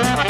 Bisa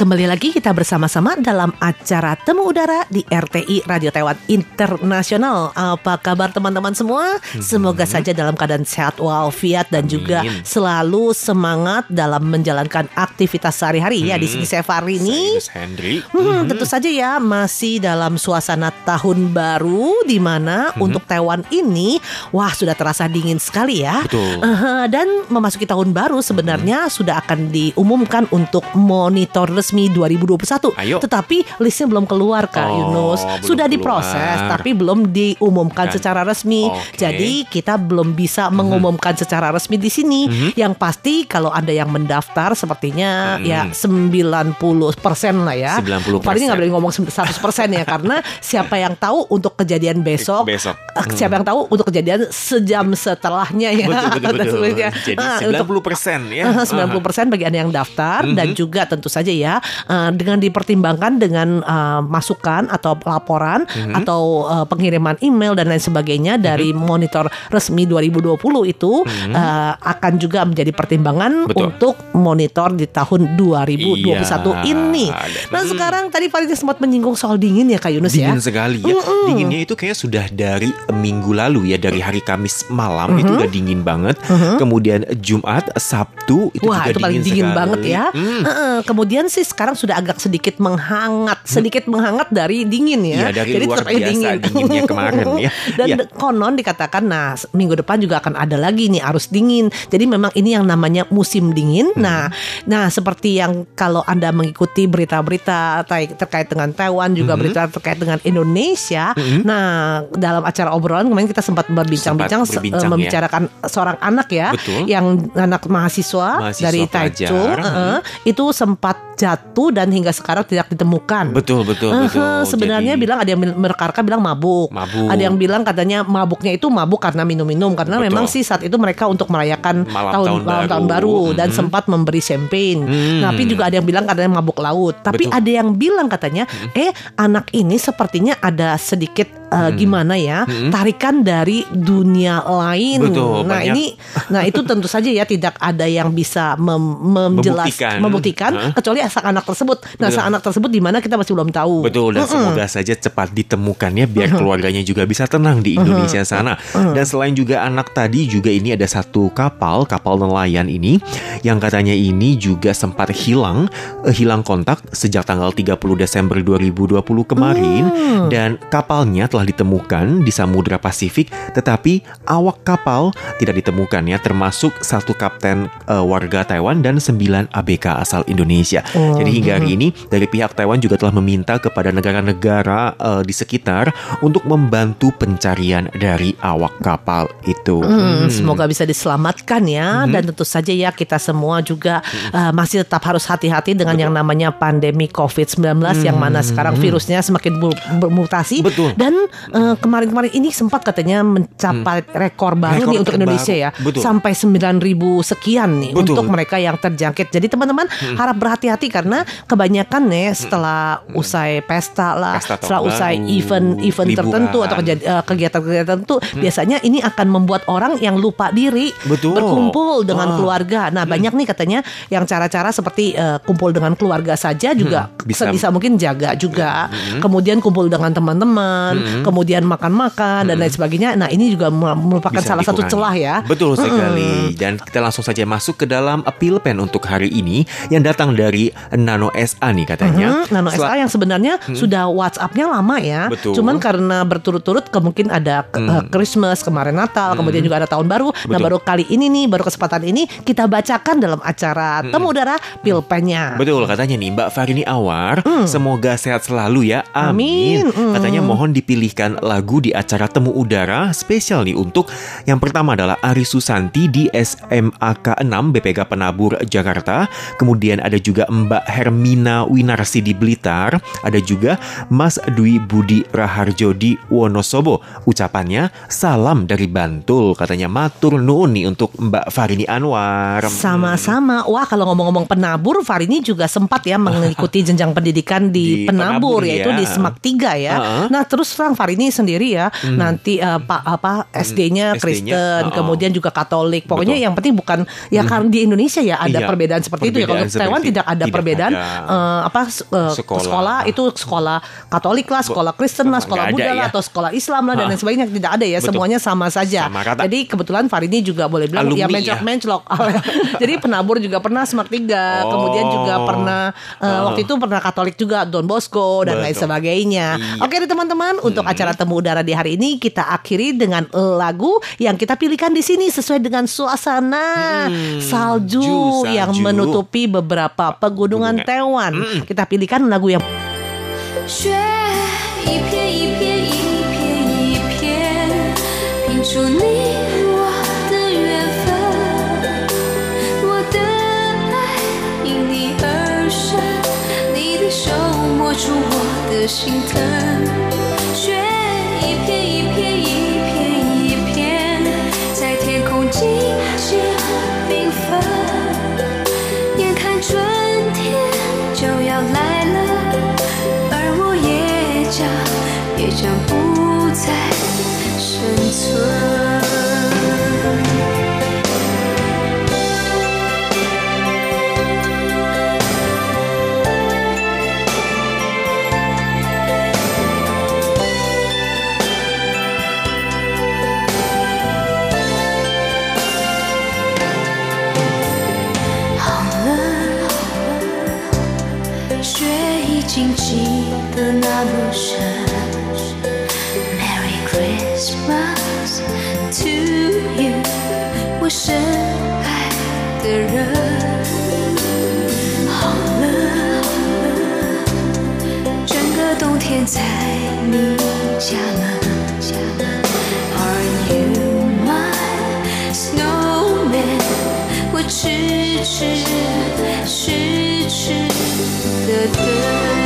Kembali lagi kita bersama-sama dalam acara Temu Udara di RTI Radio Taiwan Internasional. Apa kabar teman-teman semua? Semoga saja dalam keadaan sehat walafiat dan juga selalu semangat dalam menjalankan aktivitas sehari-hari ya. Di sini saya Fahri ini. Saya Hendri. Hmm, tentu saja ya masih dalam suasana tahun baru di mana untuk Taiwan ini wah sudah terasa dingin sekali ya. Betul. Dan memasuki tahun baru sebenarnya sudah akan diumumkan untuk monitor resmi 2021. Ayo. Tetapi listnya belum keluar Kak Oh, Yunus. Sudah keluar. diproses tapi belum diumumkan Kan. secara resmi. Oke. Jadi kita belum bisa mengumumkan secara resmi di sini. Yang pasti kalau ada yang mendaftar sepertinya Mhm. ya 90% lah ya. 90%. Paling nggak boleh ngomong 100% ya karena siapa yang tahu untuk kejadian besok, Besok. Eh, siapa yang tahu untuk kejadian sejam setelahnya ya. Betul, betul, Dan betul. Jadi Ah, 90 untuk- persen ya. Eh, 90% bagi Anda yang daftar dan Mhm. juga tentu saja ya eh, dengan dipertimbangkan dengan eh, masukan atau laporan Mhm. atau eh, pengiriman email dan lain sebagainya dari monitor resmi 2020 itu eh, akan juga menjadi pertimbangan Mhm. Betul. untuk monitor di tahun 2021 Iya. ini. Nah, Hmm. sekarang tadi Farid sempat menyinggung soal dingin ya Kak Yunus ya. Dingin sekali ya. Dinginnya itu kayaknya sudah dari minggu lalu ya, dari hari Kamis malam itu udah dingin banget. Kemudian Jumat, Sabtu itu Wah juga itu paling dingin sekali. banget ya. Hmm. Heeh, kemudian sih sekarang sudah agak sedikit menghangat, sedikit menghangat dari dingin ya. Iya, dari Jadi luar biasa dinginnya kemarin ya. Dan Iya. konon dikatakan, nah minggu depan juga akan ada lagi nih arus dingin. Jadi memang ini yang namanya musim dingin. Hmm. Nah, nah seperti yang kalau anda mengikuti berita-berita terkait dengan Taiwan juga Hmm. berita terkait dengan Indonesia. Nah dalam acara obrolan kemarin kita sempat berbincang-bincang berbincang, ya. membicarakan seorang anak ya, Betul. yang anak mahasiswa, Mahasiswa dari. Taichung eh, itu sempat jatuh dan hingga sekarang tidak ditemukan. Betul, betul, betul. sebenarnya Jadi- bilang ada yang merekarkan bilang mabuk. Mabuk. Ada yang bilang katanya mabuknya itu mabuk karena minum-minum karena Betul. memang sih saat itu mereka untuk merayakan Malam tahun tahun malam baru. tahun baru dan Mhm. sempat memberi champagne. Hmm. Tapi juga ada yang bilang katanya mabuk laut. Tapi Betul. ada yang bilang katanya eh anak ini sepertinya ada sedikit eh, gimana ya tarikan dari dunia lain. Betul, nah banyak. ini nah itu tentu saja ya tidak ada yang bisa mem- menjelas Membuktikan. membuktikan Hah? kecuali sang anak tersebut. Nah Betul. sang anak tersebut di mana kita masih belum tahu. Betul dan semoga saja cepat ditemukannya biar keluarganya juga bisa tenang di Indonesia sana. Dan selain juga anak tadi juga ini ada satu kapal kapal nelayan ini yang katanya ini juga sempat hilang eh, hilang kontak sejak tanggal 30 Desember 2020 kemarin dan kapalnya telah ditemukan di Samudra Pasifik tetapi awak kapal tidak ditemukan ya termasuk satu kapten eh, warga Taiwan dan 9 ABK asal Indonesia. Oh, Jadi hingga hari ini dari pihak Taiwan juga telah meminta kepada negara-negara eh, di sekitar untuk membantu pencarian dari awak kapal itu. Hmm, Semoga bisa diselamatkan ya dan tentu saja ya kita semua juga uh, masih tetap harus hati-hati dengan yang namanya pandemi COVID-19 yang mana sekarang virusnya semakin ber- bermutasi. Betul. dan uh, kemarin-kemarin ini sempat katanya mencapai rekor baru Rekor nih untuk terbaru. Indonesia ya Betul. sampai 9000 sekian nih Betul. untuk mereka yang terjangkit. Jadi teman-teman harap berhati-hati karena kebanyakan nih setelah usai pesta lah, Pesta setelah usai event-event tertentu atau kejadian eh, kegiatan-kegiatan tertentu biasanya ini akan membuat orang yang lupa diri Betul. berkumpul dengan Ah. keluarga. Nah, banyak nih katanya yang cara-cara seperti eh, kumpul dengan keluarga saja juga Bisa. sebisa mungkin jaga juga. Kemudian kumpul dengan teman-teman, kemudian makan-makan dan lain sebagainya. Nah, ini juga merupakan Bisa salah satu dikurangi. celah ya. Betul sekali. Dan kita langsung saja masuk ke dalam Pilpen untuk hari ini yang datang dari Nano SA nih katanya. Hmm, Nano Sel- SA yang sebenarnya sudah WhatsApp-nya lama ya. Betul. Cuman karena berturut-turut kemungkin ada eh, Christmas, kemarin Natal, kemudian juga ada tahun baru. Nah, Betul. baru kali ini nih, baru kesempatan ini kita bacakan dalam acara Temu Udara Pilpennya. Betul katanya nih Mbak Farini Awar Semoga sehat selalu ya Amin. Amin, Mm. Katanya mohon dipilih memilihkan lagu di acara temu udara spesial nih untuk yang pertama adalah Ari Susanti di SMAK 6 BPK Penabur Jakarta. Kemudian ada juga Mbak Hermina Winarsi di Blitar. Ada juga Mas Dwi Budi Raharjo di Wonosobo. Ucapannya salam dari Bantul katanya matur nuun nih untuk Mbak Farini Anwar. Sama-sama. Wah, kalau ngomong-ngomong penabur, Farini juga sempat ya mengikuti jenjang pendidikan di, Di penabur, penabur, yaitu ya. di Semak 3 ya. Uh-uh. Nah, terus terang Farini sendiri ya, nanti eh, Pak apa SD-nya SD-nya, Kristen, uh-uh. kemudian juga Katolik. Pokoknya Betul. yang penting bukan ya karena di Indonesia ya ada Iya, perbedaan seperti itu ya. Kalau perbedaan di Taiwan tidak ada tidak perbedaan ada. eh, apa eh, Sekolah. sekolah. itu sekolah Katolik lah, sekolah Kristen lah, sekolah Buddha lah ya. atau sekolah Islam lah dan lain sebagainya tidak ada ya. Betul. Semuanya sama saja. Sama. Jadi kebetulan Farini juga boleh bilang ya Alumni ya. menclok-menclok. Jadi penabur juga pernah Semak 3, Oh. kemudian juga pernah eh, waktu itu pernah Katolik juga Don Bosco dan lain Betul. sebagainya. Iya. Oke teman-teman, untuk acara temu udara di hari ini kita akhiri dengan lagu yang kita pilihkan di sini sesuai dengan suasana salju, ju, yang salju. menutupi beberapa pegunungan Gunungan. Taiwan. Kita pilihkan lagu yang 雪一片一片一片一片，拼出你我的缘分。我的爱因你而生，你的手摸出我的心疼。 一片一片一片一片在天空倾斜缤纷，眼看春天就要来了，而我也将也将不再。雪已经积得那么深。Merry Christmas to you，我深爱的人。好了，整个冬天在你家门。Are you my snowman？我痴痴痴的等。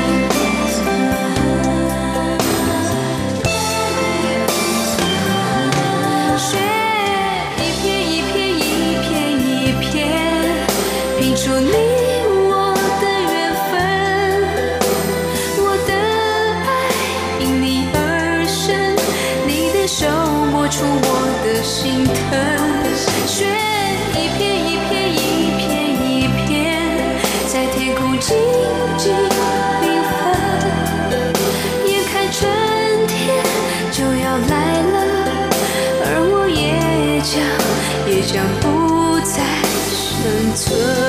存。